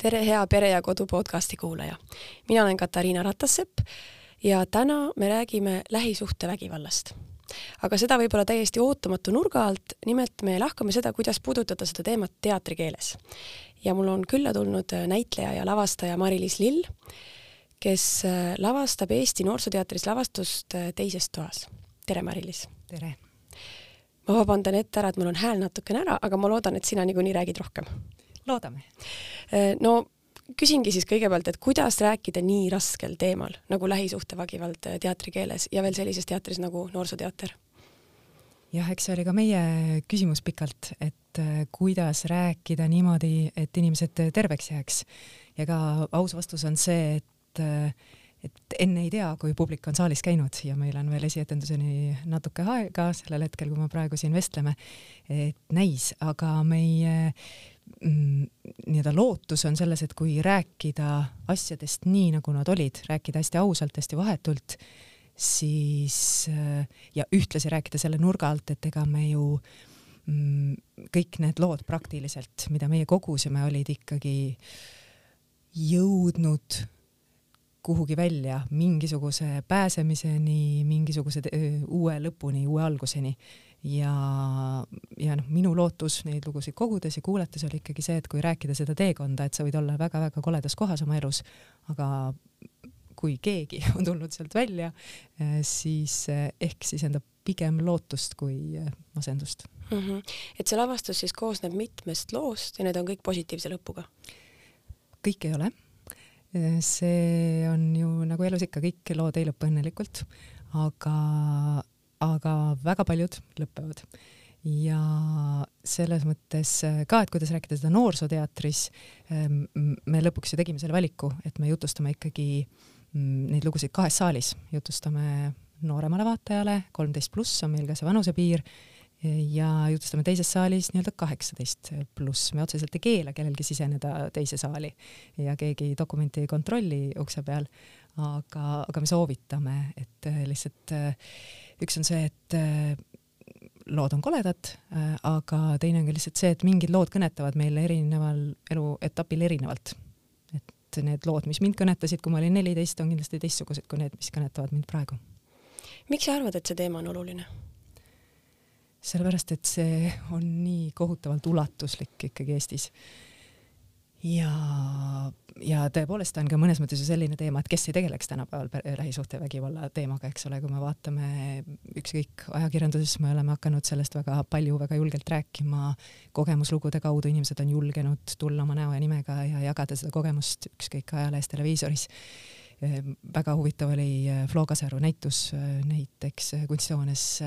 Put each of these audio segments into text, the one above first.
tere, hea Pere ja Kodu podcasti kuulaja. mina olen Katariina Ratassepp ja täna me räägime lähisuhtevägivallast. aga seda võib-olla täiesti ootamatu nurga alt, nimelt me lahkame seda, kuidas puudutada seda teemat teatrikeeles. ja mul on külla tulnud näitleja ja lavastaja Mari-Liis Lill, kes lavastab Eesti Noorsooteatris lavastust Teises toas. tere, Mari-Liis! tere! ma vabandan ette ära, et mul on hääl natukene ära, aga ma loodan, et sina niikuinii räägid rohkem loodame. Äh, no küsingi siis kõigepealt, et kuidas rääkida nii raskel teemal nagu lähisuhtevägivald äh, teatrikeeles ja veel sellises teatris nagu Noorsooteater? jah, eks see oli ka meie küsimus pikalt, et äh, kuidas rääkida niimoodi, et inimesed terveks jääks. ja ka aus vastus on see, et et enne ei tea, kui publik on saalis käinud ja meil on veel esietenduseni natuke aega sellel hetkel, kui me praegu siin vestleme, et näis, aga meie nii-öelda lootus on selles, et kui rääkida asjadest nii, nagu nad olid, rääkida hästi ausalt, hästi vahetult, siis äh, ja ühtlasi rääkida selle nurga alt, et ega me ju mm, kõik need lood praktiliselt, mida meie kogusime, olid ikkagi jõudnud kuhugi välja mingisuguse pääsemiseni, mingisuguse uue lõpuni, uue alguseni ja, ja noh, minu lootus neid lugusid kogudes ja kuulates oli ikkagi see, et kui rääkida seda teekonda, et sa võid olla väga-väga koledas kohas oma elus, aga kui keegi on tulnud sealt välja, eh, siis eh, ehk sisendab pigem lootust kui eh, masendust mm. -hmm. et see lavastus siis koosneb mitmest loost ja need on kõik positiivse lõpuga? kõik ei ole. see on ju nagu elus ikka, kõik lood ei lõpe õnnelikult, aga aga väga paljud lõpevad. ja selles mõttes ka, et kuidas rääkida seda noorsooteatris, ehm, me lõpuks ju tegime selle valiku, et me jutustame ikkagi mm, neid lugusid kahes saalis, jutustame nooremale vaatajale, kolmteist pluss on meil ka see vanusepiir, ja jutustame teises saalis nii-öelda kaheksateist pluss, me otseselt ei keela kellelgi siseneda teise saali ja keegi dokumenti ei kontrolli ukse peal, aga, aga me soovitame, et lihtsalt üks on see, et äh, lood on koledad, äh, aga teine on ka lihtsalt see, et mingid lood kõnetavad meile erineval eluetapil erinevalt. et need lood, mis mind kõnetasid, kui ma olin neliteist, on kindlasti teistsugused kui need, mis kõnetavad mind praegu. miks sa arvad, et see teema on oluline? sellepärast, et see on nii kohutavalt ulatuslik ikkagi Eestis ja, ja tõepoolest on ka mõnes mõttes ju selline teema, et kes ei tegeleks tänapäeval lähisuhtevägivalla teemaga, eks ole, kui me vaatame ükskõik ajakirjanduses, me oleme hakanud sellest väga palju, väga julgelt rääkima, kogemuslugude kaudu inimesed on julgenud tulla oma näo ja nimega ja jagada seda kogemust ükskõik ajalehes, televiisoris väga huvitav oli äh, Flo Kaseru näitus äh, näiteks äh, kunsthoones.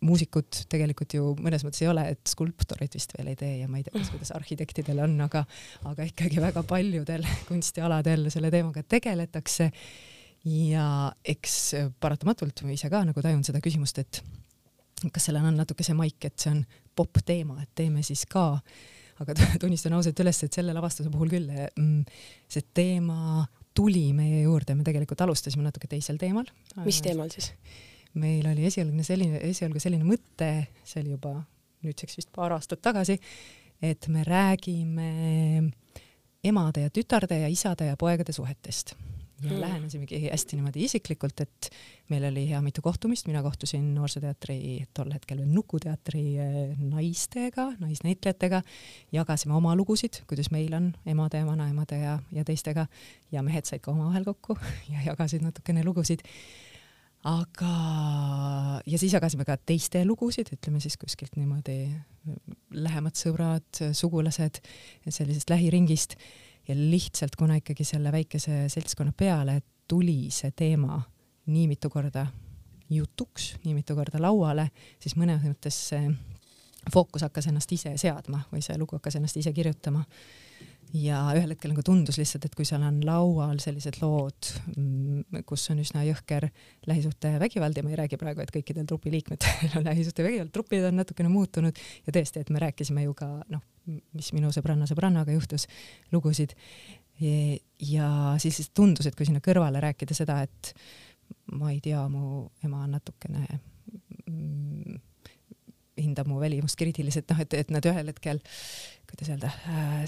muusikud tegelikult ju mõnes mõttes ei ole, et skulptorid vist veel ei tee ja ma ei tea, kuidas arhitektidel on, aga, aga ikkagi väga paljudel kunstialadel selle teemaga tegeletakse. ja eks paratamatult ma ise ka nagu tajun seda küsimust, et kas sellel on natuke see maik, et see on popp teema, et teeme siis ka aga tunnistan ausalt üles, et selle lavastuse puhul küll mm, see teema tuli meie juurde, me tegelikult alustasime natuke teisel teemal. mis teemal siis? meil oli esialgne selline, esialgu selline mõte, see oli juba nüüdseks vist paar aastat tagasi, et me räägime emade ja tütarde ja isade ja poegade suhetest ja mm. lähenesimegi hästi niimoodi isiklikult, et meil oli hea mitu kohtumist, mina kohtusin Noorsooteatri, tol hetkel veel Nukuteatri eh, naistega, naisnäitlejatega, jagasime oma lugusid, kuidas meil on emade ja vanaemade ja, ja teistega. Ja mehed said ka omavahel kokku ja jagasid natukene lugusid. Aga, ja siis jagasime ka teiste lugusid, ütleme siis kuskilt niimoodi lähemad sõbrad, sugulased sellisest lähiringist ja lihtsalt, kuna ikkagi selle väikese seltskonna peale tuli see teema nii mitu korda jutuks, nii mitu korda lauale, siis mõnes mõttes see fookus hakkas ennast ise seadma või see lugu hakkas ennast ise kirjutama. Ja ühel hetkel nagu tundus lihtsalt, et kui seal on laual sellised lood, mm, kus on üsna jõhker lähisuhtevägivald ja ma ei räägi praegu, et kõikidel trupi liikmetel on lähisuhtevägivald, trupid on natukene muutunud ja tõesti, et me rääkisime ju ka noh, mis minu sõbranna sõbrannaga juhtus, lugusid. ja siis tundus, et kui sinna kõrvale rääkida seda, et ma ei tea, mu ema on natukene mm, hindab mu välimust kriitiliselt, noh, et, et nad ühel hetkel, kuidas öelda,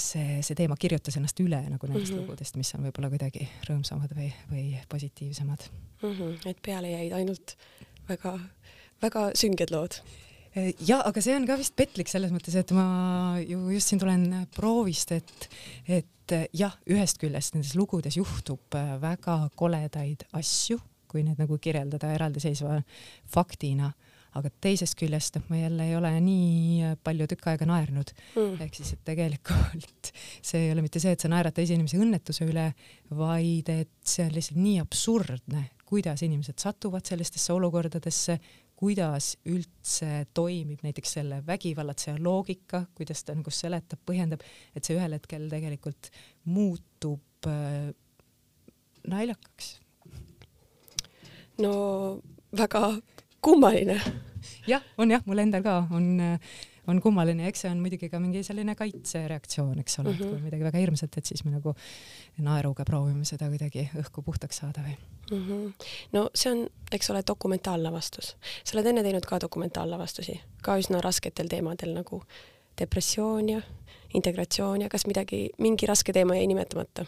see, see teema kirjutas ennast üle nagu nendest mm -hmm. lugudest, mis on võib-olla kuidagi rõõmsamad või, või positiivsemad mm. -hmm. et peale jäid ainult väga, väga sünged lood ja aga see on ka vist petlik selles mõttes, et ma ju just siin tulen proovist, et, et jah, ühest küljest nendes lugudes juhtub väga koledaid asju, kui need nagu kirjeldada eraldiseisva faktina aga teisest küljest noh, ma jälle ei ole nii palju tükk aega naernud mm.. ehk siis, et tegelikult see ei ole mitte see, et sa naerad teise inimese õnnetuse üle, vaid et see on lihtsalt nii absurdne, kuidas inimesed satuvad sellistesse olukordadesse, kuidas üldse toimib näiteks selle vägivallatseja loogika, kuidas ta nagu seletab, põhjendab, et see ühel hetkel tegelikult muutub äh, naljakaks. no väga kummaline. jah, on jah, mul endal ka on, on kummaline, eks see on muidugi ka mingi selline kaitsereaktsioon, eks ole mm, -hmm. et kui mhm. midagi väga hirmsat, et siis me nagu naeruga proovime seda kuidagi õhku puhtaks saada või mm. -hmm. no see on, eks ole, dokumentaallavastus. sa oled enne teinud ka dokumentaallabastusi, ka üsna rasketel teemadel nagu depressioon ja integratsioon ja kas midagi, mingi raske teema jäi nimetamata?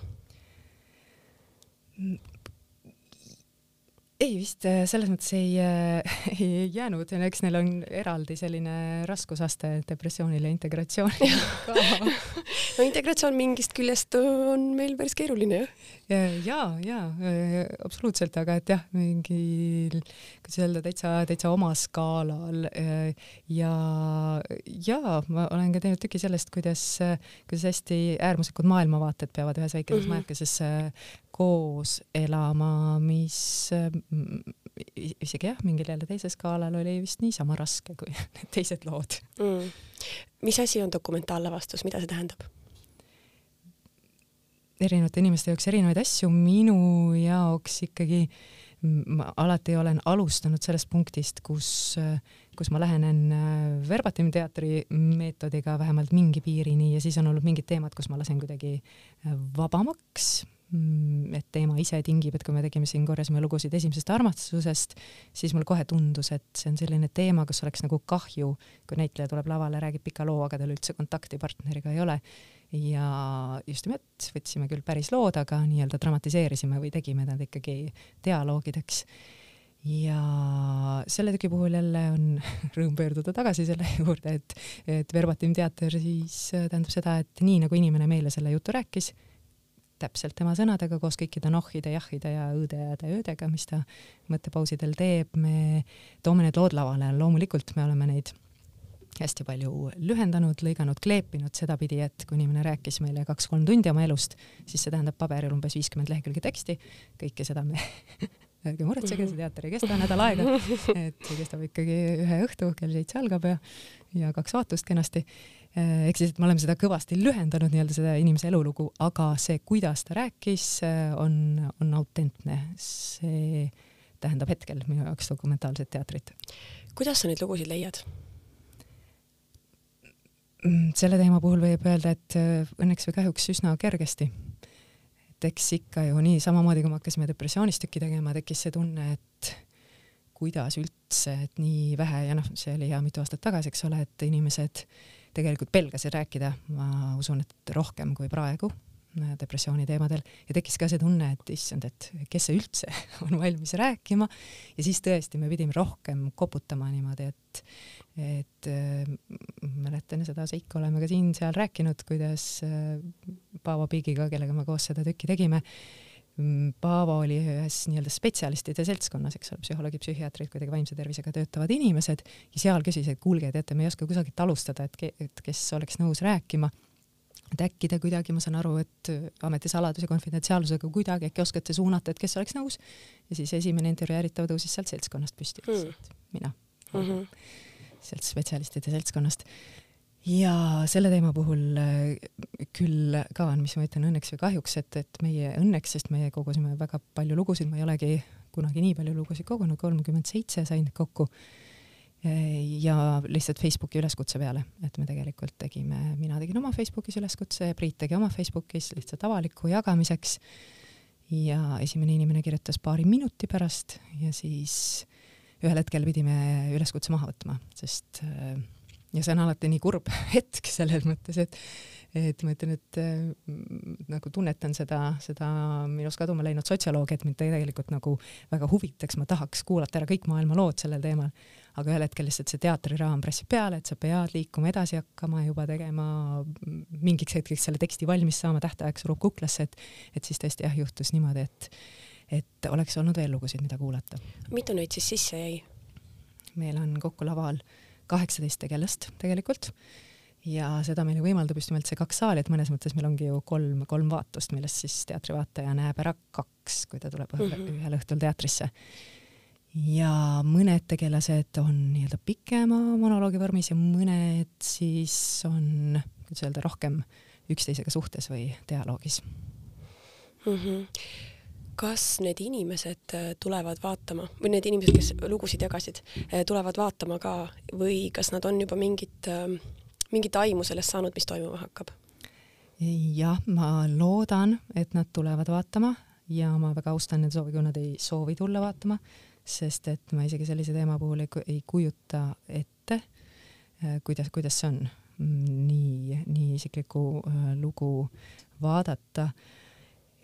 Ei vist äh, selles mõttes ei, äh, ei jäänud, eks neil on eraldi selline raskusaste depressioonile ka no integratsioon mingist küljest on meil päris keeruline jah? Ja, ja, äh, absoluutselt, aga et jah, mingil, kuidas öelda, täitsa, täitsa oma skaalal ja, ja ma olen ka teinud tüki sellest, kuidas, kuidas hästi äärmuslikud maailmavaated peavad ühes väikeses mm -hmm. majakeses koos elama, mis mm, isegi jah, mingil jälle teisel skaalal oli vist niisama raske kui need teised lood mm.. mis asi on dokumentaallavastus, mida see tähendab? Erinevate inimeste jaoks erinevaid asju, minu jaoks ikkagi ma alati olen alustanud sellest punktist, kus, kus ma lähenen äh, verbatim teatri meetodiga vähemalt mingi piirini ja siis on olnud mingid teemad, kus ma lasen kuidagi äh, vabamaks et teema ise tingib, et kui me tegime siin, korjasime lugusid esimesest armastusest, siis mulle kohe tundus, et see on selline teema, kus oleks nagu kahju, kui näitleja tuleb lavale, räägib pika loo, aga tal üldse kontakti partneriga ei ole. ja just nimelt võtsime küll päris lood, aga nii-öelda dramatiseerisime või tegime nad ikkagi dialoogideks ja selle tüki puhul jälle on rõõm pöörduda tagasi selle juurde, et, et verbatim teater siis tähendab seda, et nii nagu inimene meile selle jutu rääkis, täpselt tema sõnadega koos kõikide nohhide, jahhide ja õõde-jääde öödega, mis ta mõttepausidel teeb, me toome need lood lavale, loomulikult me oleme neid hästi palju lühendanud, lõiganud, kleepinud sedapidi, et kui inimene rääkis meile kaks-kolm tundi oma elust, siis see tähendab paberil umbes viiskümmend lehekülge teksti, kõike seda me ärge muretsege, see teater ei kesta nädal aega, et see kestab ikkagi ühe õhtu, kell seitse algab ja, ja kaks vaatust kenasti Äh, ehk siis, et me oleme seda kõvasti lühendanud, nii-öelda seda inimese elulugu, aga see, kuidas ta rääkis, äh, on, on autentne. see tähendab hetkel minu jaoks dokumentaalset teatrit. kuidas sa neid lugusid leiad? Mm, selle teema puhul võib öelda, et äh, õnneks või kahjuks üsna kergesti. Eks ikka ju nii, samamoodi kui me hakkasime depressioonis tükki tegema, tekkis see tunne, et kuidas üldse, et nii vähe ja noh, see oli hea mitu aastat tagasi, eks ole, et inimesed tegelikult pelgasin rääkida, ma usun, et rohkem kui praegu depressiooni teemadel. Ja tekkis ka see tunne, et issand, et kes see üldse on valmis rääkima. Ja siis tõesti me pidime rohkem koputama niimoodi, et et äh, mäletan seda seika, oleme ka siin-seal rääkinud, kuidas äh, Paavo Piigiga, kellega me koos seda tükki tegime, Mm, Paavo oli ühes nii-öelda spetsialistide seltskonnas, eks ole, psühholoogid, psühhiaatrid, kuidagi vaimse tervisega töötavad inimesed. Ja seal küsis, et kuulge, teate, me ei oska kusagilt alustada, et, et kes oleks nõus rääkima. Et äkki te kuidagi, ma saan aru, et ametisaladuse konfidentsiaalsusega kuidagi äkki oskate suunata, et kes oleks nõus. ja siis esimene intervjueeritav tõusis sealt seltskonnast püsti, et mina mm. -hmm. sealt spetsialistide seltskonnast ja selle teema puhul äh, küll ka on, mis ma ütlen õnneks või kahjuks, et, et meie õnneks, sest meie kogusime väga palju lugusid, ma ei olegi kunagi nii palju lugusid kogunud, kolmkümmend seitse sain kokku. Ja lihtsalt Facebooki üleskutse peale, et me tegelikult tegime, mina tegin oma Facebookis üleskutse, Priit tegi oma Facebookis lihtsalt avaliku jagamiseks. ja esimene inimene kirjutas paari minuti pärast ja siis ühel hetkel pidime üleskutse maha võtma, sest äh, ja see on alati nii kurb hetk selles mõttes, et et ma ütlen, et äh, nagu tunnetan seda, seda minust kaduma läinud sotsioloogi, et mind tegelikult nagu väga huvitaks, ma tahaks kuulata ära kõik maailma lood sellel teemal, aga ühel hetkel lihtsalt see teatriraam pressib peale, et sa pead liikuma edasi hakkama, juba tegema mingiks hetkeks selle teksti valmis saama, tähtaeg surub kuklasse, et et siis tõesti jah, juhtus niimoodi, et et oleks olnud veel lugusid, mida kuulata. mitu neid siis sisse jäi? meil on kokku laval kaheksateist tegelast tegelikult ja seda meile võimaldab just nimelt see kaks saali, et mõnes mõttes meil ongi ju kolm, kolm vaatust, millest siis teatrivaataja näeb ära kaks, kui ta tuleb mm -hmm. ühel õhtul teatrisse. ja mõned tegelased on nii-öelda pikema monoloogi vormis ja mõned siis on, kuidas öelda, rohkem üksteisega suhtes või dialoogis mm. -hmm kas need inimesed äh, tulevad vaatama või need inimesed, kes lugusid jagasid, äh, tulevad vaatama ka või kas nad on juba mingit äh, mingit aimu sellest saanud, mis toimuma hakkab? jah, ma loodan, et nad tulevad vaatama ja ma väga austan nende soovi, kui nad ei soovi tulla vaatama, sest et ma isegi sellise teema puhul ei, ei kujuta ette, äh, kuidas, kuidas see on nii, nii isiklikku äh, lugu vaadata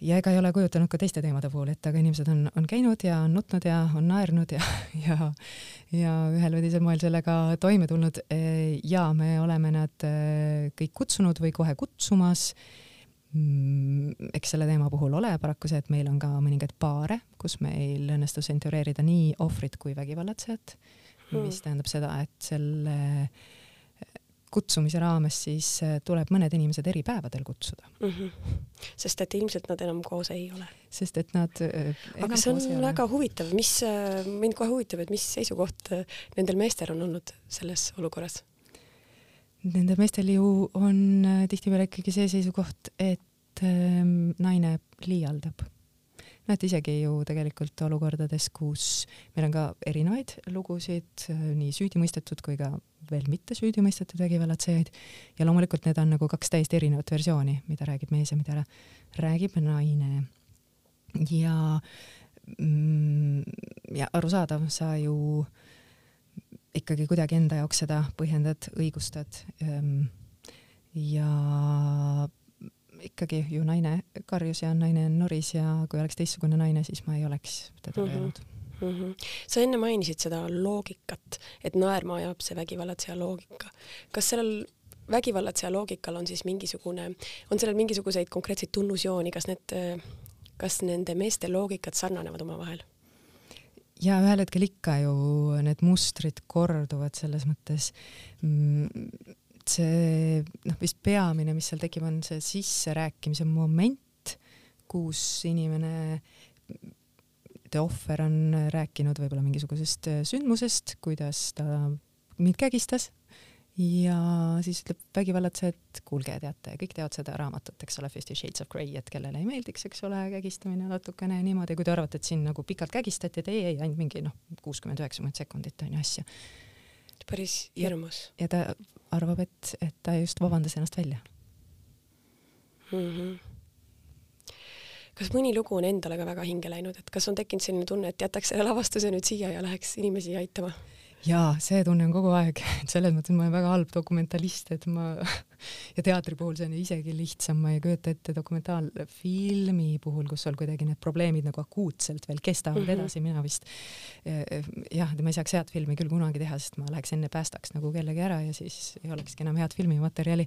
ja ega ei ole kujutanud ka teiste teemade puhul, et aga inimesed on, on käinud ja on nutnud ja on naernud ja, ja, ja ühel või teisel moel sellega toime tulnud. ja me oleme nad eh, kõik kutsunud või kohe kutsumas. Mm, eks selle teema puhul ole paraku see, et meil on ka mõningaid paare, kus meil õnnestus intervjueerida nii ohvrit kui vägivallatsejat mm., mis tähendab seda, et selle kutsumise raames siis äh, tuleb mõned inimesed eri päevadel kutsuda mm. -hmm. sest et ilmselt nad enam koos ei ole. sest et nad äh, aga see on väga huvitav, mis, äh, mind kohe huvitab, et mis seisukoht nendel meestel on olnud selles olukorras? Nendel meestel ju on tihtipeale ikkagi see seisukoht, et ähm, naine liialdab noh, et isegi ju tegelikult olukordades, kus meil on ka erinevaid lugusid, nii süüdimõistetud kui ka veel mitte süüdimõistetud vägivallatsejaid ja loomulikult need on nagu kaks täiesti erinevat versiooni, mida räägib mees ja mida räägib naine. ja mm, ja arusaadav, sa ju ikkagi kuidagi enda jaoks seda põhjendad, õigustad ähm, ja ikkagi ju naine karjus ja naine noris ja kui oleks teistsugune naine, siis ma ei oleks teda löönud mm. -hmm. Mm -hmm. sa enne mainisid seda loogikat, et naerma ajab see vägivallatseja loogika. kas sellel vägivallatseja loogikal on siis mingisugune, on sellel mingisuguseid konkreetseid tunnusjooni, kas need, kas nende meeste loogikad sarnanevad omavahel? ja ühel hetkel ikka ju need mustrid korduvad selles mõttes see noh, vist peamine, mis seal tekib, on see sisserääkimise moment, kus inimene, ohver on rääkinud võib-olla mingisugusest äh, sündmusest, kuidas ta mind kägistas ja siis ütleb vägivallatseja, et kuulge, teate, kõik teavad seda raamatut, eks ole, Fifty Shades of Grey, et kellele ei meeldiks, eks ole, kägistamine natukene niimoodi, kui te arvate, et siin nagu pikalt kägistati, et ei, ei, ainult mingi noh, kuuskümmend, üheksakümmend sekundit on ju asja päris hirmus. ja ta arvab, et, et ta just vabandas ennast välja mm. -hmm. Kas mõni lugu on endale ka väga hinge läinud, et kas on tekkinud selline tunne, et jätaks selle lavastuse nüüd siia ja läheks inimesi aitama? jaa, see tunne on kogu aeg, et selles mõttes ma olen väga halb dokumentalist, et ma ja teatri puhul see on isegi lihtsam, ma ei kujuta ette dokumentaalfilmi puhul, kus sul kuidagi need probleemid nagu akuutselt veel kestavad mm -hmm. edasi, mina vist eh, jah, ma ei saaks head filmi küll kunagi teha, sest ma läheks enne päästaks nagu kellegi ära ja siis ei olekski enam head filmimaterjali.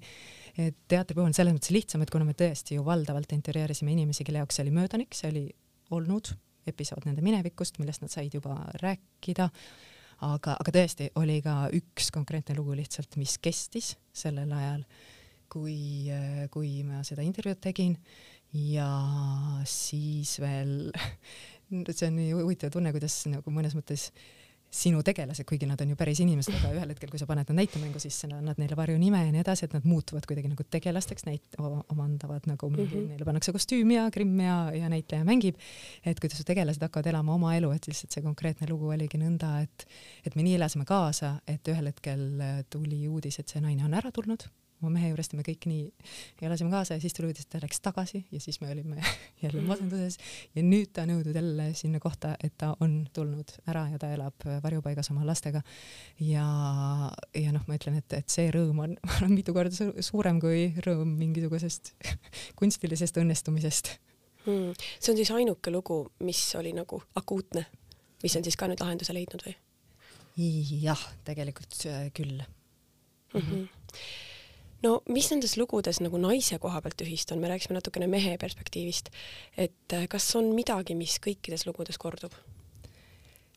et teatri puhul on selles mõttes lihtsam, et kuna me tõesti ju valdavalt intervjueerisime inimesi, kelle jaoks see oli möödanik, see oli olnud episood nende minevikust, millest nad said juba rääkida aga, aga tõesti oli ka üks konkreetne lugu lihtsalt, mis kestis sellel ajal, kui, kui ma seda intervjuud tegin. Ja siis veel see on nii huvitav tunne, kuidas nagu mõnes mõttes äh, sinu tegelased, kuigi nad on ju päris inimesed, aga ühel hetkel, kui sa paned nad näitemängu sisse, annad neile varjunime ja nii edasi, et nad muutuvad kuidagi nagu tegelasteks, näit-, omandavad nagu mm, -hmm. neile pannakse kostüüm ja grimm ja, ja näitleja mängib. et kuidas su tegelased hakkavad elama oma elu, et lihtsalt see konkreetne lugu oligi nõnda, et, et me nii elasime kaasa, et ühel hetkel tuli uudis, et see naine on ära tulnud oma mehe juurest ja me kõik nii elasime kaasa ja siis tuli uudis, et ta läks tagasi ja siis me olime jälle masenduses ja nüüd ta on jõudnud jälle sinna kohta, et ta on tulnud ära ja ta elab varjupaigas oma lastega. ja, ja noh, ma ütlen, et, et see rõõm on, ma arvan, mitu korda suurem kui rõõm mingisugusest kunstilisest õnnestumisest hmm.. see on siis ainuke lugu, mis oli nagu akuutne, mis on siis ka nüüd lahenduse leidnud või? jah, tegelikult äh, küll mm. -hmm. No mis nendes lugudes nagu naise koha pealt ühist on, me rääkisime natukene mehe perspektiivist, et äh, kas on midagi, mis kõikides lugudes kordub?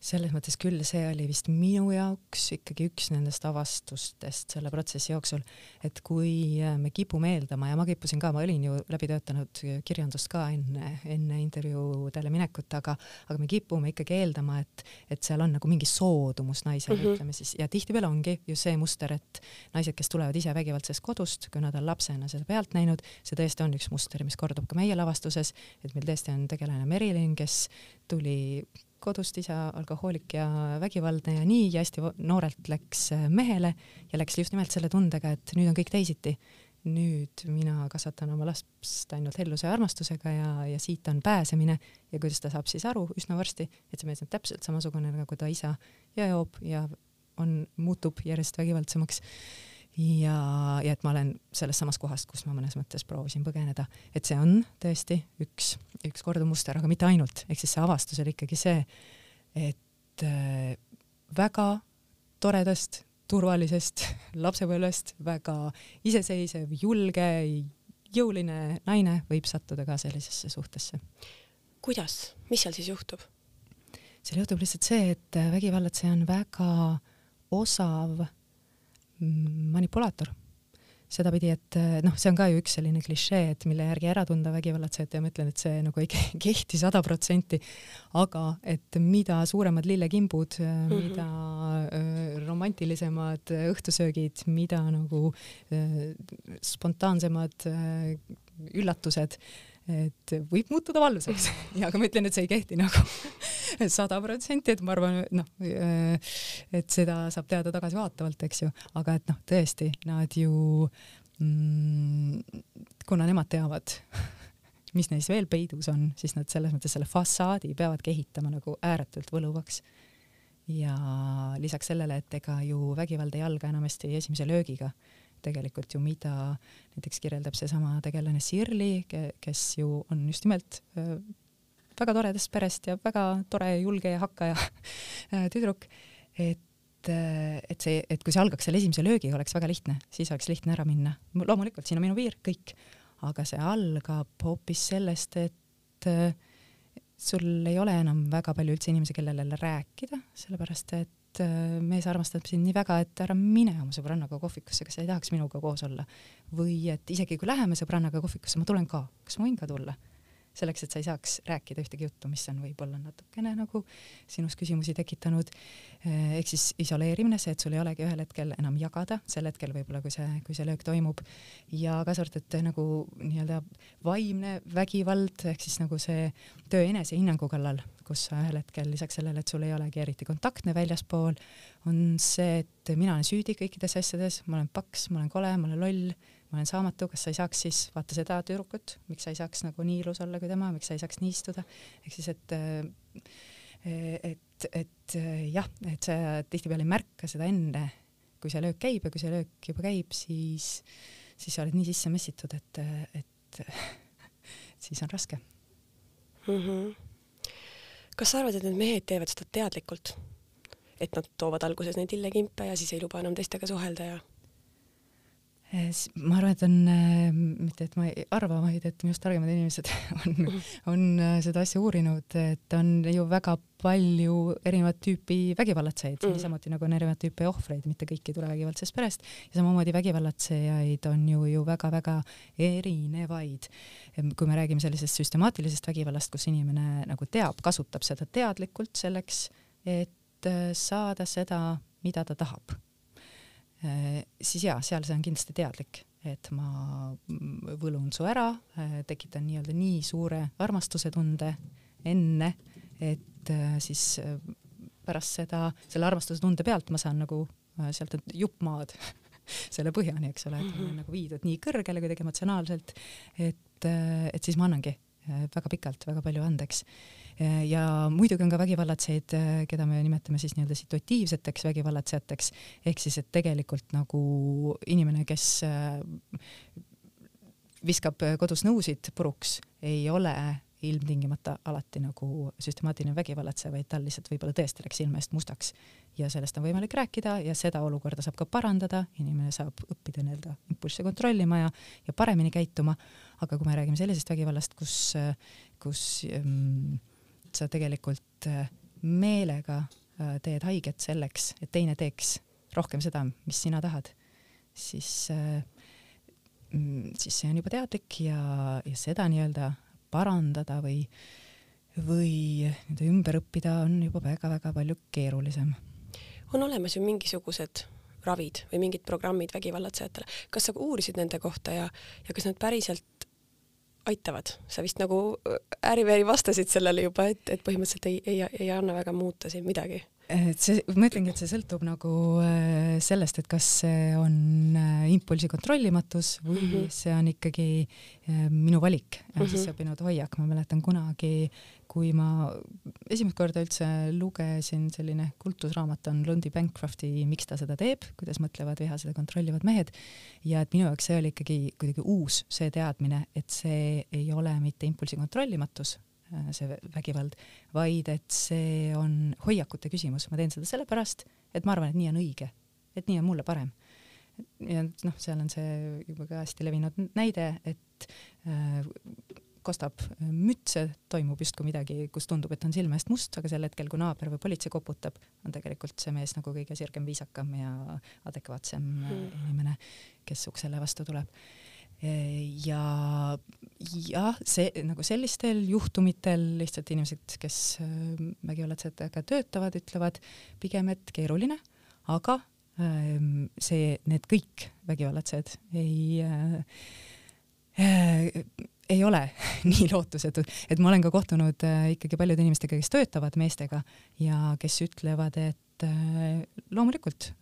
Selles mõttes küll, see oli vist minu jaoks ikkagi üks nendest avastustest selle protsessi jooksul, et kui äh, me kipume eeldama ja ma kippusin ka, ma olin ju läbi töötanud kirjandust ka enne, enne intervjuudele minekut, aga, aga me kipume ikkagi eeldama, et, et seal on nagu mingi soodumus naisele mm, -hmm. ütleme siis, ja tihtipeale ongi ju see muster, et naised, kes tulevad ise vägivaldsest kodust, kui nad on lapsena seda pealt näinud, see tõesti on üks muster, mis kordub ka meie lavastuses, et meil tõesti on tegelane Merilin, kes tuli kodust isa alkohoolik ja vägivaldne ja nii ja hästi noorelt läks äh, mehele ja läks just nimelt selle tundega, et nüüd on kõik teisiti. nüüd mina kasvatan oma last ainult helluse ja armastusega ja, ja siit on pääsemine ja kuidas ta saab siis aru üsna varsti, et see mees on täpselt samasugune nagu ta isa ja joob ja on, muutub järjest vägivaldsemaks ja, ja et ma olen selles samas kohas, kus ma mõnes mõttes proovisin põgeneda, et see on tõesti üks, üks kordumuster, aga mitte ainult, ehk siis see avastus oli ikkagi see, et äh, väga toredast, turvalisest lapsepõlvest väga iseseisev, julge, jõuline naine võib sattuda ka sellisesse suhtesse. kuidas, mis seal siis juhtub? seal juhtub lihtsalt see, et vägivallatseja on väga osav manipulaator. sedapidi, et noh, see on ka ju üks selline klišee, et mille järgi ära tunda vägivallatsejat ja ma ütlen, et see nagu ei kehti sada protsenti, aga et mida suuremad lillekimbud mm, -hmm. mida äh, romantilisemad õhtusöögid, mida nagu äh, spontaansemad äh, üllatused et võib muutuda valluseks ja aga ma ütlen, et see ei kehti nagu sada protsenti, et ma arvan, noh, et seda saab teada tagasivaatavalt, eks ju, aga et noh, tõesti, nad ju mm,, kuna nemad teavad, mis neis veel peidus on, siis nad selles mõttes selle fassaadi peavadki ehitama nagu ääretult võluvaks. ja lisaks sellele, et ega ju vägivald ei alga enamasti esimese löögiga tegelikult ju, mida näiteks kirjeldab seesama tegelane Sirli, kes ju on just nimelt väga toredast perest ja väga tore, julge ja hakkaja tüdruk, et et see, et kui see algaks selle esimese löögiga, oleks väga lihtne, siis oleks lihtne ära minna. loomulikult, siin on minu piir, kõik, aga see algab hoopis sellest, et sul ei ole enam väga palju üldse inimesi, kellele rääkida, sellepärast et äh, mees armastab sind nii väga, et ära mine oma sõbrannaga kohvikusse, kas sa ei tahaks minuga koos olla. või et isegi kui läheme sõbrannaga kohvikusse, ma tulen ka, kas ma võin ka tulla selleks, et sa ei saaks rääkida ühtegi juttu, mis on võib-olla natukene nagu sinus küsimusi tekitanud. Eh, ehk siis isoleerimine, see, et sul ei olegi ühel hetkel enam jagada, sel hetkel võib-olla, kui see, kui see löök toimub ja kaasa arvatud nagu nii-öelda vaimne vägivald ehk siis nagu see töö enesehinnangu kallal, kus sa ühel hetkel lisaks sellele, et sul ei olegi eriti kontaktne väljaspool, on see, et mina olen süüdi kõikides asjades, ma olen paks, ma olen kole, ma olen loll ma olen saamatu, kas sa ei saaks siis vaata seda tüdrukut, miks sa ei saaks nagu nii ilus olla kui tema, miks sa ei saaks nii istuda, ehk siis et et, et jah, et sa tihtipeale ei märka seda enne, kui see löök käib ja kui see löök juba käib, siis, siis sa oled nii sisse messitud, et, et siis on raske mm. -hmm. kas sa arvad, et need mehed teevad seda teadlikult? et nad toovad alguses neid lillekimpe ja siis ei luba enam teistega suhelda ja Eh, ma arvan, et on, eh, mitte et ma ei arva, vaid et minust targemad inimesed on, on eh, seda asja uurinud, et on ju väga palju erinevat tüüpi vägivallatsejaid mm., niisamuti nagu on erinevat tüüpi ohvreid, mitte kõik ei tule vägivaldsest perest ja samamoodi vägivallatsejaid on ju, ju väga-väga erinevaid. kui me räägime sellisest süstemaatilisest vägivallast, kus inimene nagu teab, kasutab seda teadlikult selleks, et saada seda, mida ta tahab siis jaa, seal see on kindlasti teadlik, et ma võlun su ära, äh, tekitan nii-öelda nii suure armastuse tunde enne, et äh, siis pärast seda, selle armastuse tunde pealt ma saan nagu sealt jupp maad selle põhjani, eks ole, et mm -hmm. nagu viidud nii kõrgele kuidagi emotsionaalselt, et, et siis ma annangi väga pikalt väga palju andeks ja muidugi on ka vägivallatsejaid, keda me nimetame siis nii-öelda situatiivseteks vägivallatsejateks, ehk siis, et tegelikult nagu inimene, kes viskab kodus nõusid puruks, ei ole ilmtingimata alati nagu süstemaatiline vägivallatseja, vaid tal lihtsalt võib-olla tõesti läks silme eest mustaks. Ja sellest on võimalik rääkida ja seda olukorda saab ka parandada, inimene saab õppida nii-öelda impulsse kontrollima ja, ja paremini käituma. aga kui me räägime sellisest vägivallast, kus, kus ähm, sa tegelikult äh, meelega äh, teed haiget selleks, et teine teeks rohkem seda, mis sina tahad, siis äh, mm, siis see on juba teadlik ja, ja seda nii-öelda parandada või, või nii-öelda ümber õppida on juba väga-väga palju keerulisem. on olemas ju mingisugused ravid või mingid programmid vägivallatsejatele, kas sa uurisid nende kohta ja, ja kas nad päriselt aitavad, sa vist nagu äriväri vastasid sellele juba, et, et põhimõtteliselt ei, ei, ei anna väga muuta siin midagi et see, ma ütlengi, et see sõltub nagu äh, sellest, et kas see on äh, impulsi kontrollimatus või mm -hmm. see on ikkagi äh, minu valik mm, -hmm. siis õppinud hoiak. ma mäletan kunagi, kui ma esimest korda üldse lugesin, selline kultusraamat on Lundi Bancrofti Miks ta seda teeb, kuidas mõtlevad vihased ja kontrollivad mehed. ja et minu jaoks see oli ikkagi kuidagi uus, see teadmine, et see ei ole mitte impulsi kontrollimatus, see vägivald, vaid et see on hoiakute küsimus, ma teen seda sellepärast, et ma arvan, et nii on õige, et nii on mulle parem. ja noh, seal on see juba ka hästi levinud näide, et äh, kostab mütse, toimub justkui midagi, kus tundub, et on silme eest must, aga sel hetkel, kui naaber või politsei koputab, on tegelikult see mees nagu kõige sirgem, viisakam ja adekvaatsem mm. inimene, kes uksele vastu tuleb ja jah, see nagu sellistel juhtumitel lihtsalt inimesed, kes äh, vägivallatsejatega töötavad, ütlevad pigem, et keeruline, aga ähm, see, need kõik vägivallatsejad ei äh, äh, ei ole nii lootusetud, et ma olen ka kohtunud äh, ikkagi paljude inimestega, kes töötavad meestega ja kes ütlevad, et loomulikult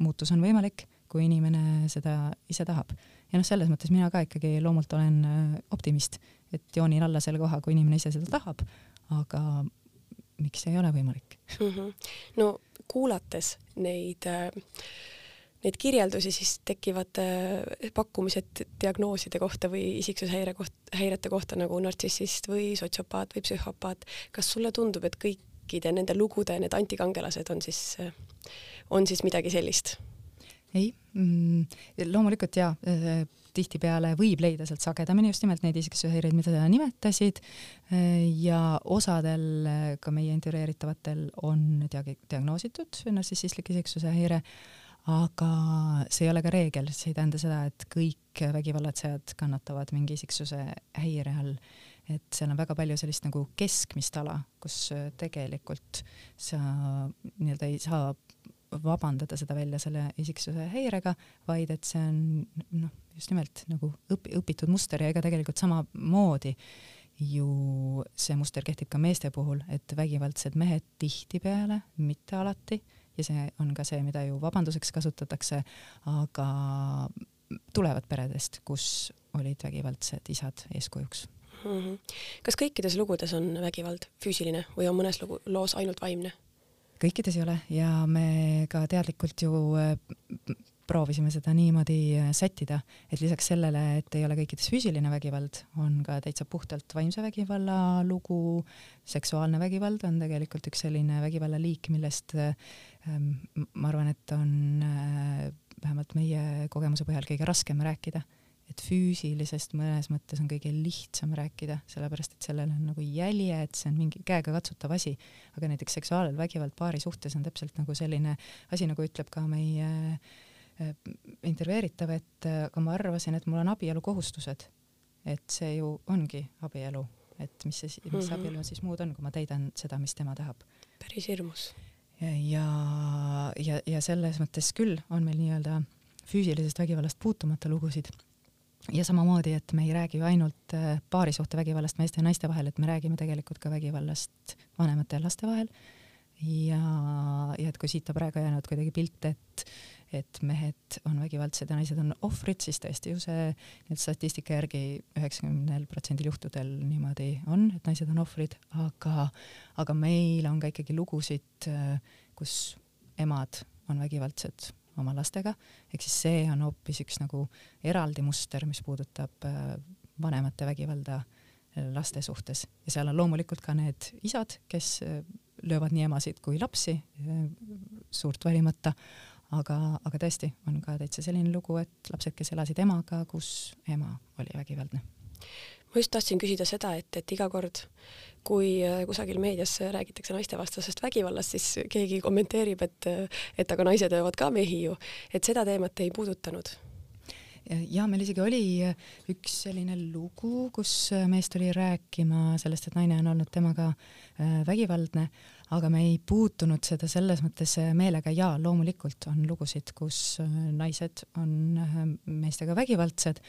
muutus on võimalik, kui inimene seda ise tahab ja noh, selles mõttes mina ka ikkagi loomult olen äh, optimist, et joonin alla selle koha, kui inimene ise seda tahab, aga miks ei ole võimalik mm? -hmm. no kuulates neid äh, neid kirjeldusi, siis tekivad äh, pakkumised diagnooside kohta või isiksushäire koht, häirete kohta nagu nartsissist või sotsiopaat või psühhopaat. kas sulle tundub, et kõikide nende lugude need antikangelased on siis, on siis midagi sellist? Ei mm,, loomulikult jaa, äh, tihtipeale võib leida sealt sagedamini just nimelt neid isiksushäireid, mida sa nimetasid äh, ja osadel äh, ka meie intervjueeritavatel on diag-, diagnoositud narcissistlik isiksuse häire, aga see ei ole ka reegel, see ei tähenda seda, et kõik vägivallatsejad kannatavad mingi isiksuse häire all. Et seal on väga palju sellist nagu keskmist ala, kus tegelikult sa nii-öelda ei saa vabandada seda välja selle isiksuse häirega, vaid et see on noh, just nimelt nagu õpi-, õpitud muster ja ega tegelikult samamoodi ju see muster kehtib ka meeste puhul, et vägivaldsed mehed tihtipeale, mitte alati, ja see on ka see, mida ju vabanduseks kasutatakse, aga tulevad peredest, kus olid vägivaldsed isad eeskujuks mm. -hmm. kas kõikides lugudes on vägivald füüsiline või on mõnes lugu, loos ainult vaimne? Kõikides ei ole. Ja me ka teadlikult ju äh, proovisime seda niimoodi äh, sättida, et lisaks sellele, et ei ole kõikides füüsiline vägivald, on ka täitsa puhtalt vaimse vägivalla lugu, seksuaalne vägivald on tegelikult üks selline vägivallaliik, millest ähm, ma arvan, et on äh, vähemalt meie kogemuse põhjal kõige raskem rääkida et füüsilisest mõnes mõttes on kõige lihtsam rääkida, sellepärast et sellel on nagu jälje, et see on mingi käegakatsutav asi, aga näiteks seksuaalvägivald paari suhtes on täpselt nagu selline asi, nagu ütleb ka meie äh, intervjueeritav, et äh, aga ma arvasin, et mul on abielukohustused. et see ju ongi abielu, et mis see, mis mm -hmm. abielu siis muud on, kui ma täidan seda, mis tema tahab. päris hirmus. ja, ja, ja, ja selles mõttes küll on meil nii-öelda füüsilisest vägivallast puutumata lugusid ja samamoodi, et me ei räägi ju ainult äh, paarisuhtevägivallast meeste ja naiste vahel, et me räägime tegelikult ka vägivallast vanemate ja laste vahel. ja, ja et kui siit on praegu jäänud kuidagi pilt, et, et mehed on vägivaldsed ja naised on ohvrid, siis tõesti ju see nüüd statistika järgi üheksakümnel protsendil juhtudel niimoodi on, et naised on ohvrid, aga, aga meil on ka ikkagi lugusid, kus emad on vägivaldsed oma lastega, ehk siis see on hoopis üks nagu eraldi muster, mis puudutab äh, vanemate vägivalda äh, laste suhtes. Ja seal on loomulikult ka need isad, kes äh, löövad nii emasid kui lapsi suurt valimata, aga, aga tõesti on ka täitsa selline lugu, et lapsed, kes elasid emaga, kus ema oli vägivaldne. Ma just tahtsin küsida seda, et, et iga kord, kui äh, kusagil meedias räägitakse naistevastasest vägivallast, siis keegi kommenteerib, et, et aga naised löövad ka mehi ju, et seda teemat ei puudutanud. Ja meil isegi oli üks selline lugu, kus mees tuli rääkima sellest, et naine on olnud temaga äh, vägivaldne, aga me ei puutunud seda selles mõttes meelega. Ja loomulikult on lugusid, kus äh, naised on äh, meestega vägivaldsed,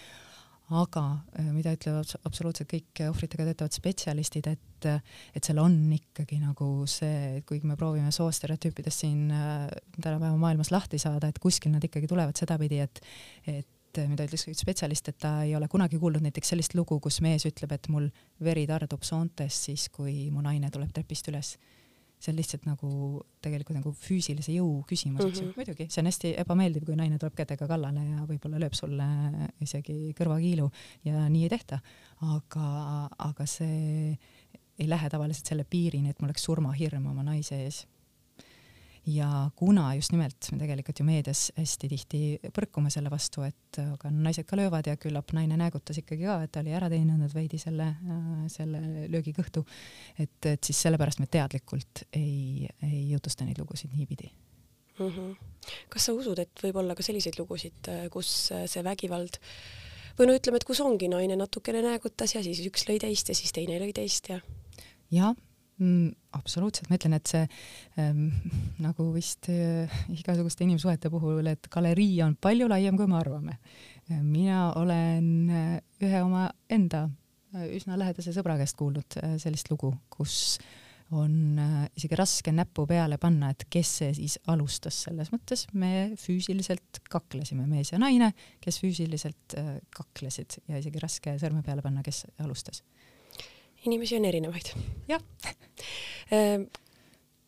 aga äh, mida ütlevad absoluutselt kõik ohvritega töötavad spetsialistid, et, et seal on ikkagi nagu see, et kuigi me proovime soostereotüüpidest siin tänapäeva maailmas lahti saada, et kuskil nad ikkagi tulevad sedapidi, et, et mida ütles üks spetsialist, et ta ei ole kunagi kuulnud näiteks sellist lugu, kus mees ütleb, et mul veri tardub soontes siis, kui mu naine tuleb trepist üles see on lihtsalt nagu tegelikult nagu füüsilise jõu küsimus, eks ju -hmm., muidugi, see on hästi ebameeldiv, kui naine tuleb kätega kallale ja võib-olla lööb sulle isegi kõrvakiilu ja nii ei tehta. aga, aga see ei lähe tavaliselt selle piirini, et mul oleks surmahirm oma naise ees ja kuna just nimelt me tegelikult ju meedias hästi tihti põrkume selle vastu, et aga naised ka löövad ja küllap naine näägutas ikkagi ka, et ta oli ära teeninud veidi selle, selle löögi kõhtu. et, et siis sellepärast me teadlikult ei, ei jutusta neid lugusid niipidi mm. -hmm. kas sa usud, et võib olla ka selliseid lugusid, kus see vägivald või no ütleme, et kus ongi naine natukene näägutas ja siis üks lõi teist ja siis teine lõi teist ja? jah mm,? absoluutselt, ma ütlen, et see ähm, nagu vist äh, igasuguste inimsuhete puhul, et galerii on palju laiem, kui me arvame. mina olen äh, ühe oma enda äh, üsna lähedase sõbra käest kuulnud äh, sellist lugu, kus on äh, isegi raske näppu peale panna, et kes see siis alustas, selles mõttes me füüsiliselt kaklesime, mees ja naine, kes füüsiliselt äh, kaklesid ja isegi raske sõrme peale panna, kes alustas inimesi on erinevaid. jah ehm,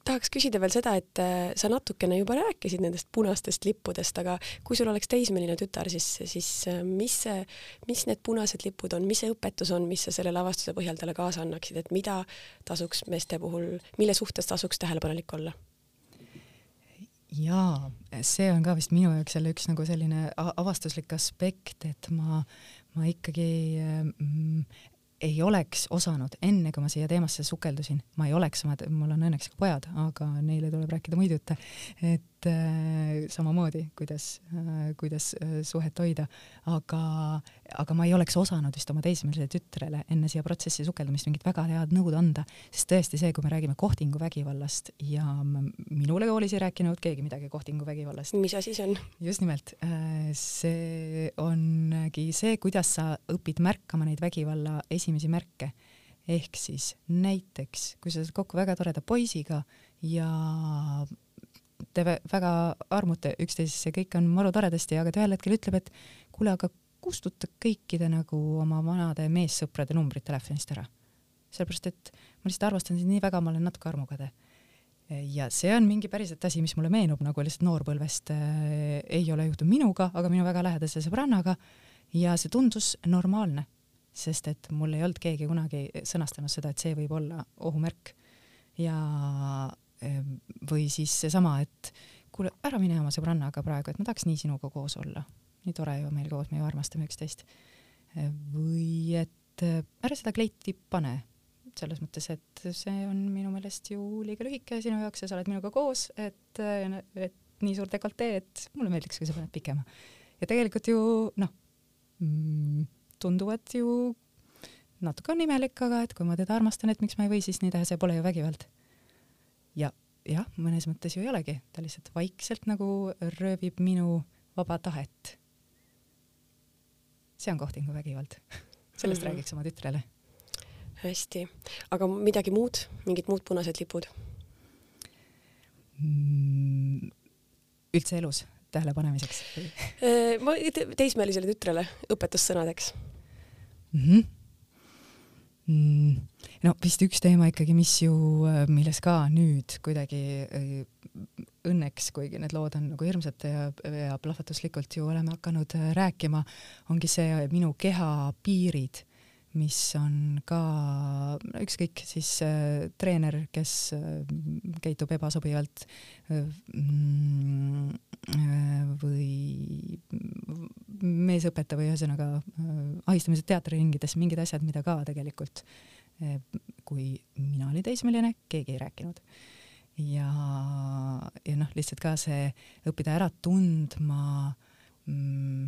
tahaks küsida veel seda, et äh, sa natukene juba rääkisid nendest punastest lippudest, aga kui sul oleks teismeline tütar, siis, siis äh, mis see, mis need punased lipud on, mis see õpetus on, mis sa selle lavastuse põhjal talle kaasa annaksid, et mida tasuks meeste puhul, mille suhtes tasuks tähelepanelik olla? jaa, see on ka vist minu jaoks jälle üks nagu selline avastuslik aspekt, et ma, ma ikkagi mm, ei oleks osanud, enne kui ma siia teemasse sukeldusin, ma ei oleks mul on õnneks ka pojad, aga neile tuleb rääkida muid jutte, et äh, samamoodi, kuidas äh,, kuidas äh, suhet hoida, aga, aga ma ei oleks osanud vist oma teismelisele tütrele enne siia protsessi sukeldumist mingit väga head nõud anda, sest tõesti see, kui me räägime kohtinguvägivallast ja minule koolis ei rääkinud keegi midagi kohtinguvägivallast. mis asi see on? just nimelt, see ongi see, kuidas sa õpid märkama neid vägivalla esimesi märke ehk siis näiteks, kui sa saad kokku väga toreda poisiga ja te väga armute üksteisesse, kõik on maru toredasti, aga ta ühel hetkel ütleb, et kuule, aga kustuta kõikide nagu oma vanade meessõprade numbrid telefonist ära. sellepärast, et ma lihtsalt armastan sind nii väga, ma olen natuke armukade. ja see on mingi päriselt asi, mis mulle meenub nagu lihtsalt noorpõlvest äh, ei ole juhtunud minuga, aga minu väga lähedase sõbrannaga ja see tundus normaalne, sest et mul ei olnud keegi kunagi sõnastanud seda, et see võib olla ohumärk ja või siis seesama, et kuule, ära mine oma sõbrannaga praegu, et ma tahaks nii sinuga koos olla. nii tore ju meil koos, me ju armastame üksteist. Või et äh, ära seda kleiti pane, selles mõttes, et see on minu meelest ju liiga lühike sinu jaoks ja sa oled minuga koos, et, äh, et nii suur dekoltee, et mulle meeldiks, kui sa paned pikema. ja tegelikult ju noh mm,, tunduvad ju natuke on imelik, aga et kui ma teda armastan, et miks ma ei või siis nii teha, see pole ju vägivald ja jah, mõnes mõttes ju ei olegi, ta lihtsalt vaikselt nagu röövib minu vaba tahet. see on kohtinguvägivald sellest mm -hmm. räägiks oma tütrele. hästi, aga midagi muud, mingid muud punased lipud mm,? üldse elus tähelepanemiseks? ma teismelisele tütrele õpetussõnadeks mm. -hmm. Mm, no vist üks teema ikkagi, mis ju, milles ka nüüd kuidagi õnneks, kuigi need lood on nagu hirmsad ja, ja plahvatuslikult ju oleme hakanud rääkima, ongi see minu keha piirid mis on ka ükskõik siis äh, treener, kes äh, käitub ebasobivalt äh, või meesõpetaja või ühesõnaga äh, ahistamised teatriringides, mingid asjad, mida ka tegelikult äh, kui mina olin teismeline, keegi ei rääkinud. ja, ja noh, lihtsalt ka see õppida ära tundma mm,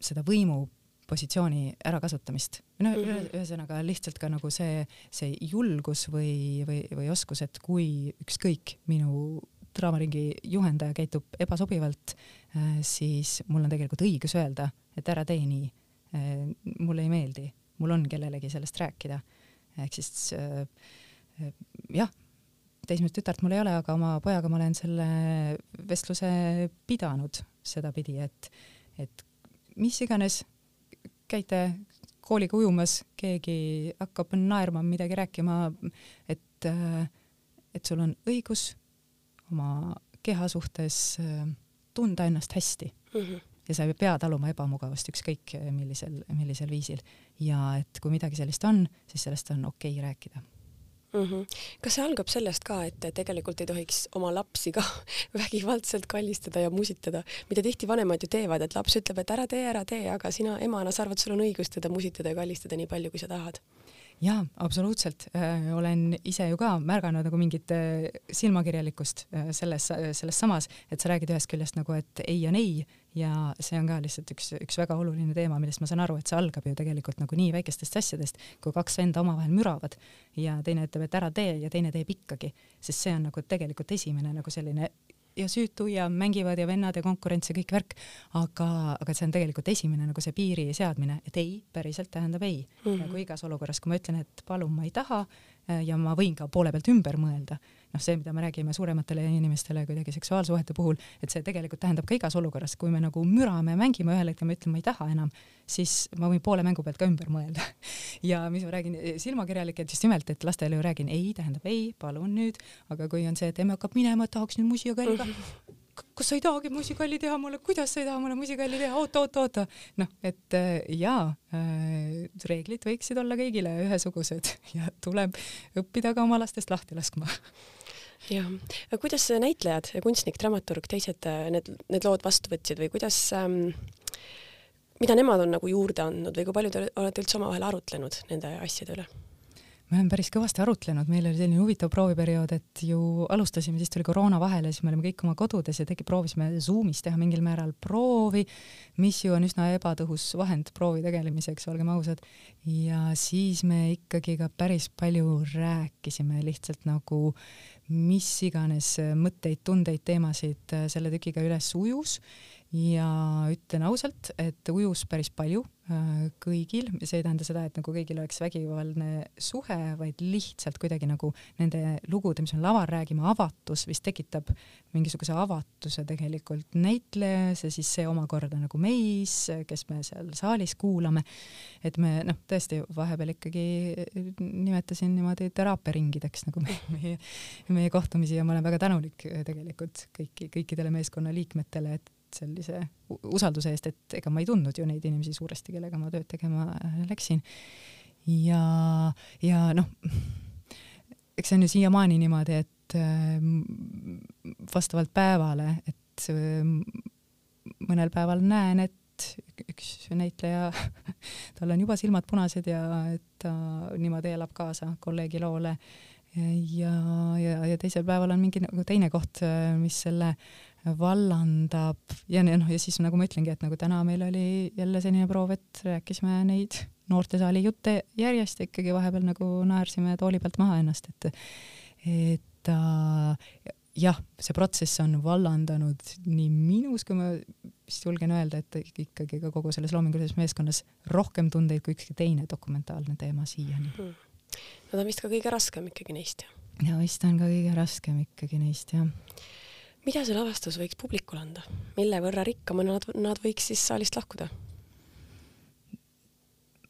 seda võimu positsiooni ärakasutamist. no mm ühesõnaga lihtsalt ka nagu see, see julgus või, või, või oskus, et kui ükskõik minu draamaringi juhendaja käitub ebasobivalt, äh, siis mul on tegelikult õigus öelda, et ära tee nii. Äh, mulle ei meeldi, mul on kellelegi sellest rääkida. ehk siis äh, jah, teismelist tütart mul ei ole, aga oma pojaga ma olen selle vestluse pidanud sedapidi, et, et mis iganes käite kooliga ujumas, keegi hakkab naerma, midagi rääkima, et, et sul on õigus oma keha suhtes tunda ennast hästi mm. -hmm. ja sa ei pea taluma ebamugavust ükskõik millisel, millisel viisil. ja et kui midagi sellist on, siis sellest on okei okay rääkida mm. -hmm. kas see algab sellest ka, et tegelikult ei tohiks oma lapsi ka vägivaldselt kallistada ja musitada, mida tihti vanemad ju teevad, et laps ütleb, et ära tee, ära tee, aga sina emana, sa arvad, sul on õigus teda musitada ja kallistada nii palju, kui sa tahad jaa, absoluutselt. Äh,, olen ise ju ka märganud nagu mingit äh, silmakirjalikkust äh, selles, selles samas, et sa räägid ühest küljest nagu, et ei on ei ja see on ka lihtsalt üks, üks väga oluline teema, millest ma saan aru, et see algab ju tegelikult nagu nii väikestest asjadest, kui kaks venda omavahel müravad ja teine ütleb, et ära tee ja teine teeb ikkagi, sest see on nagu tegelikult esimene nagu selline ja süütu ja mängivad ja vennad ja konkurents ja kõik värk, aga, aga see on tegelikult esimene nagu see piiri seadmine, et ei päriselt tähendab ei mm. -hmm. nagu igas olukorras, kui ma ütlen, et palun, ma ei taha ja ma võin ka poole pealt ümber mõelda, noh, see, mida me räägime suurematele inimestele kuidagi seksuaalsuhete puhul, et see tegelikult tähendab ka igas olukorras, kui me nagu mürame, mängime ühel hetkel, ma ütlen, ma ei taha enam, siis ma võin poole mängu pealt ka ümber mõelda. ja mis ma räägin silmakirjalik, et just nimelt, et lastele ju räägin ei tähendab ei, palun nüüd, aga kui on see, et emme hakkab minema, et tahaks nüüd musikalliga kas sa ei tahagi musikalli teha mulle, kuidas sa ei taha mulle musikalli teha, oota, oota, oota. noh, et äh, jaa äh,, reeglid võiksid olla kõigile ühesugused ja tuleb õppida ka oma lastest lahti laskma jah, kuidas näitlejad, kunstnik, dramaturg, teised need, need lood vastu võtsid või kuidas ähm, mida nemad on nagu juurde andnud või kui palju te olete üldse omavahel arutlenud nende asjade üle? me oleme päris kõvasti arutlenud, meil oli selline huvitav prooviperiood, et ju alustasime, siis tuli koroona vahele, siis me olime kõik oma kodudes ja tegi, proovisime Zoomis teha mingil määral proovi, mis ju on üsna ebatõhus vahend proovi tegelemiseks, olgem ausad. ja siis me ikkagi ka päris palju rääkisime lihtsalt nagu mis iganes mõtteid, tundeid, teemasid selle tükiga üles ujus ja ütlen ausalt, et ujus päris palju äh, kõigil, see ei tähenda seda, et nagu kõigil oleks vägivaldne suhe, vaid lihtsalt kuidagi nagu nende lugude, mis me laval räägime, avatus vist tekitab mingisuguse avatuse tegelikult näitlejas ja siis see omakorda nagu meis, kes me seal saalis kuulame. et me noh, tõesti vahepeal ikkagi nimetasin niimoodi teraapiaringideks nagu meie, meie, meie kohtumisi ja ma olen väga tänulik tegelikult kõiki, kõikidele meeskonna liikmetele, et sellise usalduse eest, et ega ma ei tundnud ju neid inimesi suuresti, kellega ma tööd tegema äh, läksin. ja, ja noh, eks see on ju siiamaani niimoodi, et äh, vastavalt päevale, et äh, mõnel päeval näen, et üks näitleja, tal on juba silmad punased ja ta niimoodi elab kaasa kolleegi loole ja, ja, ja teisel päeval on mingi nagu teine koht, mis selle vallandab. Ja noh, ja siis nagu ma ütlengi, et nagu täna meil oli jälle selline proov, et rääkisime neid noortesaali jutte järjest ja ikkagi vahepeal nagu naersime tooli pealt maha ennast, et et äh, jah, see protsess on vallandanud nii minus, kui ma vist julgen öelda, et ikkagi ka kogu selles loomingulises meeskonnas rohkem tundeid kui ükski teine dokumentaalne teema siiani. Hmm.. no ta on vist ka kõige raskem ikkagi neist. ja vist on ka kõige raskem ikkagi neist jah mida see lavastus võiks publikule anda, mille võrra rikkamana nad, nad võiks siis saalist lahkuda?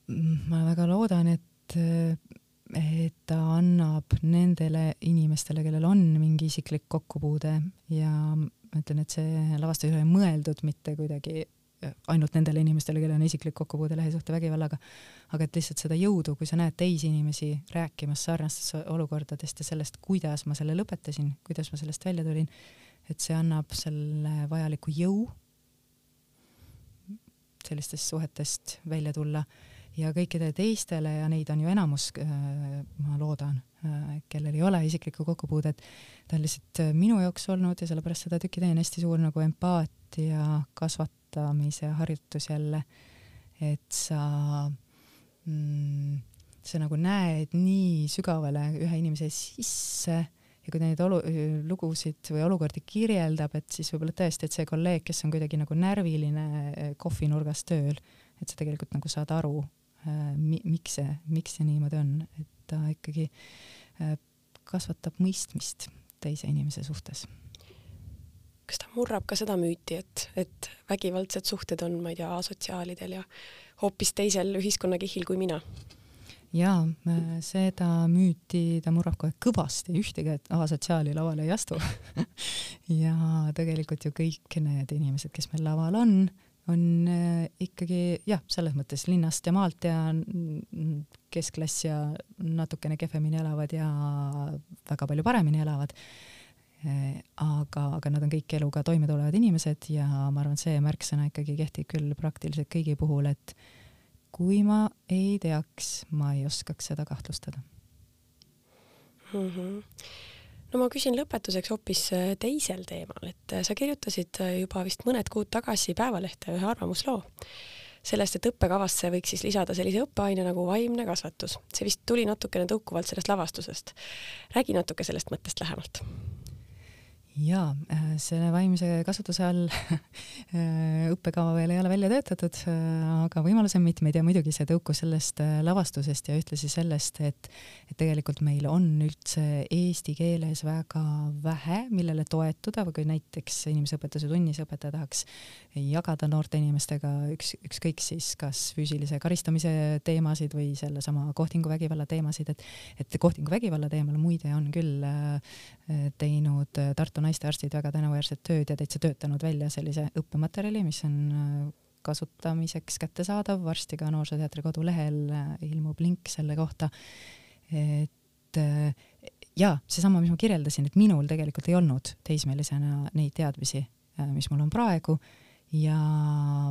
ma väga loodan, et, et ta annab nendele inimestele, kellel on mingi isiklik kokkupuude ja ma ütlen, et see lavastus ei ole mõeldud mitte kuidagi ainult nendele inimestele, kellel on isiklik kokkupuude lähisuhtevägivallaga, aga et lihtsalt seda jõudu, kui sa näed teisi inimesi rääkimas sarnastest olukordadest ja sellest, kuidas ma selle lõpetasin, kuidas ma sellest välja tulin, et see annab selle vajaliku jõu sellistest suhetest välja tulla. Ja kõikidele teistele ja neid on ju enamus, äh, ma loodan, äh, kellel ei ole isiklikku kokkupuudet, ta on lihtsalt äh, minu jaoks olnud ja sellepärast seda tükki teen hästi suur nagu empaatia kasvatamise harjutus jälle, et sa mm, sa nagu näed nii sügavale ühe inimese sisse ja kui ta neid olu-, lugusid või olukordi kirjeldab, et siis võib-olla tõesti, et see kolleeg, kes on kuidagi nagu närviline kohvinurgas tööl, et sa tegelikult nagu saad aru, Äh, mi-, miks see, miks see niimoodi on, et ta ikkagi äh, kasvatab mõistmist teise inimese suhtes. kas ta murrab ka seda müüti, et, et vägivaldsed suhted on, ma ei tea, asotsiaalidel ja hoopis teisel ühiskonnakihil kui mina? Jaa, seda müüti ta murrab kohe kõvasti, ühtegi asotsiaali lavale ei astu ja tegelikult ju kõik need inimesed, kes meil laval on, on äh, ikkagi jah, selles mõttes linnast ja maalt ja keskklass ja natukene kehvemini elavad ja väga palju paremini elavad. Äh, aga, aga nad on kõik eluga toime tulevad inimesed ja ma arvan, see märksõna ikkagi kehtib küll praktiliselt kõigi puhul, et kui ma ei teaks, ma ei oskaks seda kahtlustada mm. -hmm no ma küsin lõpetuseks hoopis äh, teisel teemal, et äh, sa kirjutasid äh, juba vist mõned kuud tagasi Päevalehte ühe arvamusloo sellest, et õppekavasse võiks siis lisada sellise õppeaine nagu vaimne kasvatus. see vist tuli natukene tõukuvalt sellest lavastusest. räägi natuke sellest mõttest lähemalt jaa, äh, selle vaimse kasvatuse all äh, õppekava veel ei ole välja töötatud, äh, aga võimalusi on mitmeid ja muidugi see tõukus sellest lavastusest ja ühtlasi sellest, et et tegelikult meil on üldse eesti keeles väga vähe, millele toetuda, kui näiteks inimeseõpetuse tunnis õpetaja tahaks jagada noorte inimestega üks, ükskõik siis kas füüsilise karistamise teemasid või sellesama kohtinguvägivalla teemasid, et et kohtinguvägivalla teemal muide on küll teinud Tartu naistearstid väga tänuväärset tööd ja täitsa töötanud välja sellise õppematerjali, mis on äh, kasutamiseks kättesaadav, varsti ka Noorsooteatri kodulehel äh, ilmub link selle kohta. et äh, jaa, seesama, mis ma kirjeldasin, et minul tegelikult ei olnud teismelisena neid teadmisi, mis mul on praegu ja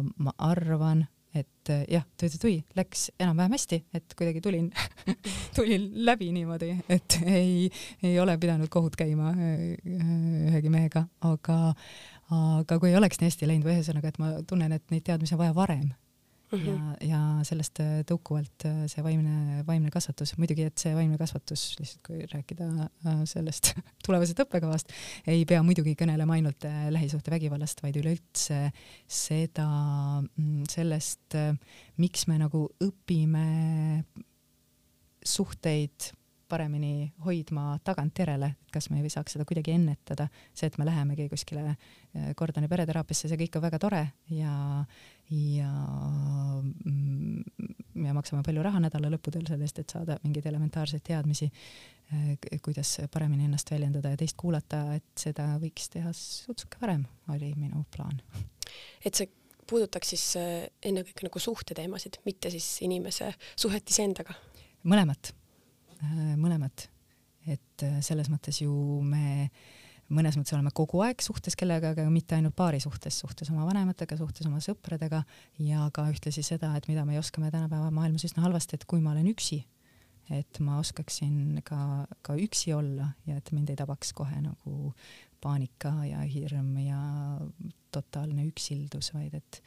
ma arvan, et eh, jah, tui-tui-tui, läks enam-vähem hästi, et kuidagi tulin tulin läbi niimoodi, et ei, ei ole pidanud kohut käima eh, ühegi mehega, aga, aga kui ei oleks nii hästi läinud või ühesõnaga, et ma tunnen, et neid teadmisi on vaja varem mm -hmm. ja, ja sellest äh, tõukuvalt äh, see vaimne, vaimne kasvatus, muidugi, et see vaimne kasvatus, lihtsalt kui rääkida äh, sellest tulevasest õppekavast, ei pea muidugi kõnelema ainult lähisuhtevägivallast, vaid üleüldse seda, mm, sellest, miks me nagu õpime suhteid paremini hoidma tagantjärele, et kas me ei saaks seda kuidagi ennetada, see, et me lähemegi kuskile Kordoni pereteraapiasse, see kõik on väga tore ja ja, mm, ja maksame palju raha nädala lõppudel selle eest, et saada mingeid elementaarseid teadmisi, eh, kuidas paremini ennast väljendada ja teist kuulata, et seda võiks teha sutsuke varem, oli minu plaan. et see puudutaks siis eh, ennekõike nagu suhteteemasid, mitte siis inimese suhet iseendaga? mõlemat, mõlemat, et selles mõttes ju me äh, mõnes mõttes oleme kogu aeg suhtes kellegagi, aga mitte ainult paari suhtes, suhtes oma vanematega, suhtes oma sõpradega ja ka ühtlasi seda, et mida me oskame tänapäeva maailmas üsna halvasti, et kui ma olen üksi, et ma oskaksin ka, ka üksi olla ja et mind ei tabaks kohe nagu paanika ja hirm ja totaalne üksildus, vaid et,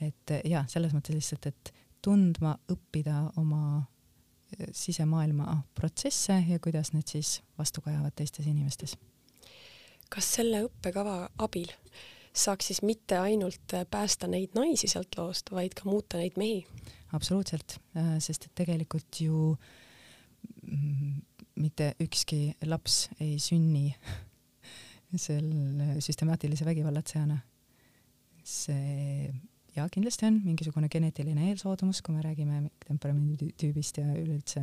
et jah, selles mõttes lihtsalt, et tundma, õppida oma sisemaailma protsesse ja kuidas need siis vastu kajavad teistes inimestes kas selle õppekava abil saaks siis mitte ainult päästa neid naisi sealt loost, vaid ka muuta neid mehi? absoluutselt, äh, sest et tegelikult ju mm, mitte ükski laps ei sünni selle süstemaatilise vägivallatsejana. see ja kindlasti on mingisugune geneetiline eelsoodumus, kui me räägime temperamenditüübist ja üleüldse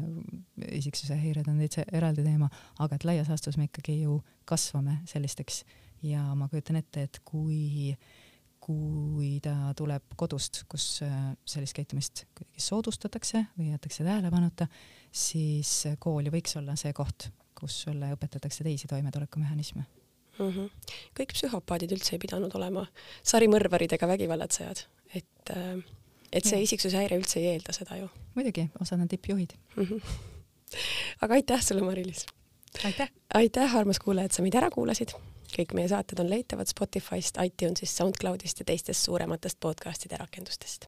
isiksuse häired on täitsa eraldi teema, aga et laias laastus me ikkagi ju kasvame sellisteks ja ma kujutan ette, et kui kui ta tuleb kodust, kus äh, sellist käitumist kuidagi soodustatakse või jäetakse tähelepanuta, siis kool ju võiks olla see koht, kus sulle õpetatakse teisi toimetulekumehhanisme mm. -hmm. kõik psühhopaadid üldse ei pidanud olema sarimõrvarid ega vägivallatsejad, et, äh, et see isiksushäire üldse ei eelda seda ju. muidugi, osad on tippjuhid mm. -hmm. aga aitäh sulle, Mari-Liis! aitäh! aitäh, armas kuulaja, et sa meid ära kuulasid kõik meie saated on leitavad Spotify'st, iTunes'ist, SoundCloud'ist ja teistest suurematest podcast'ide rakendustest.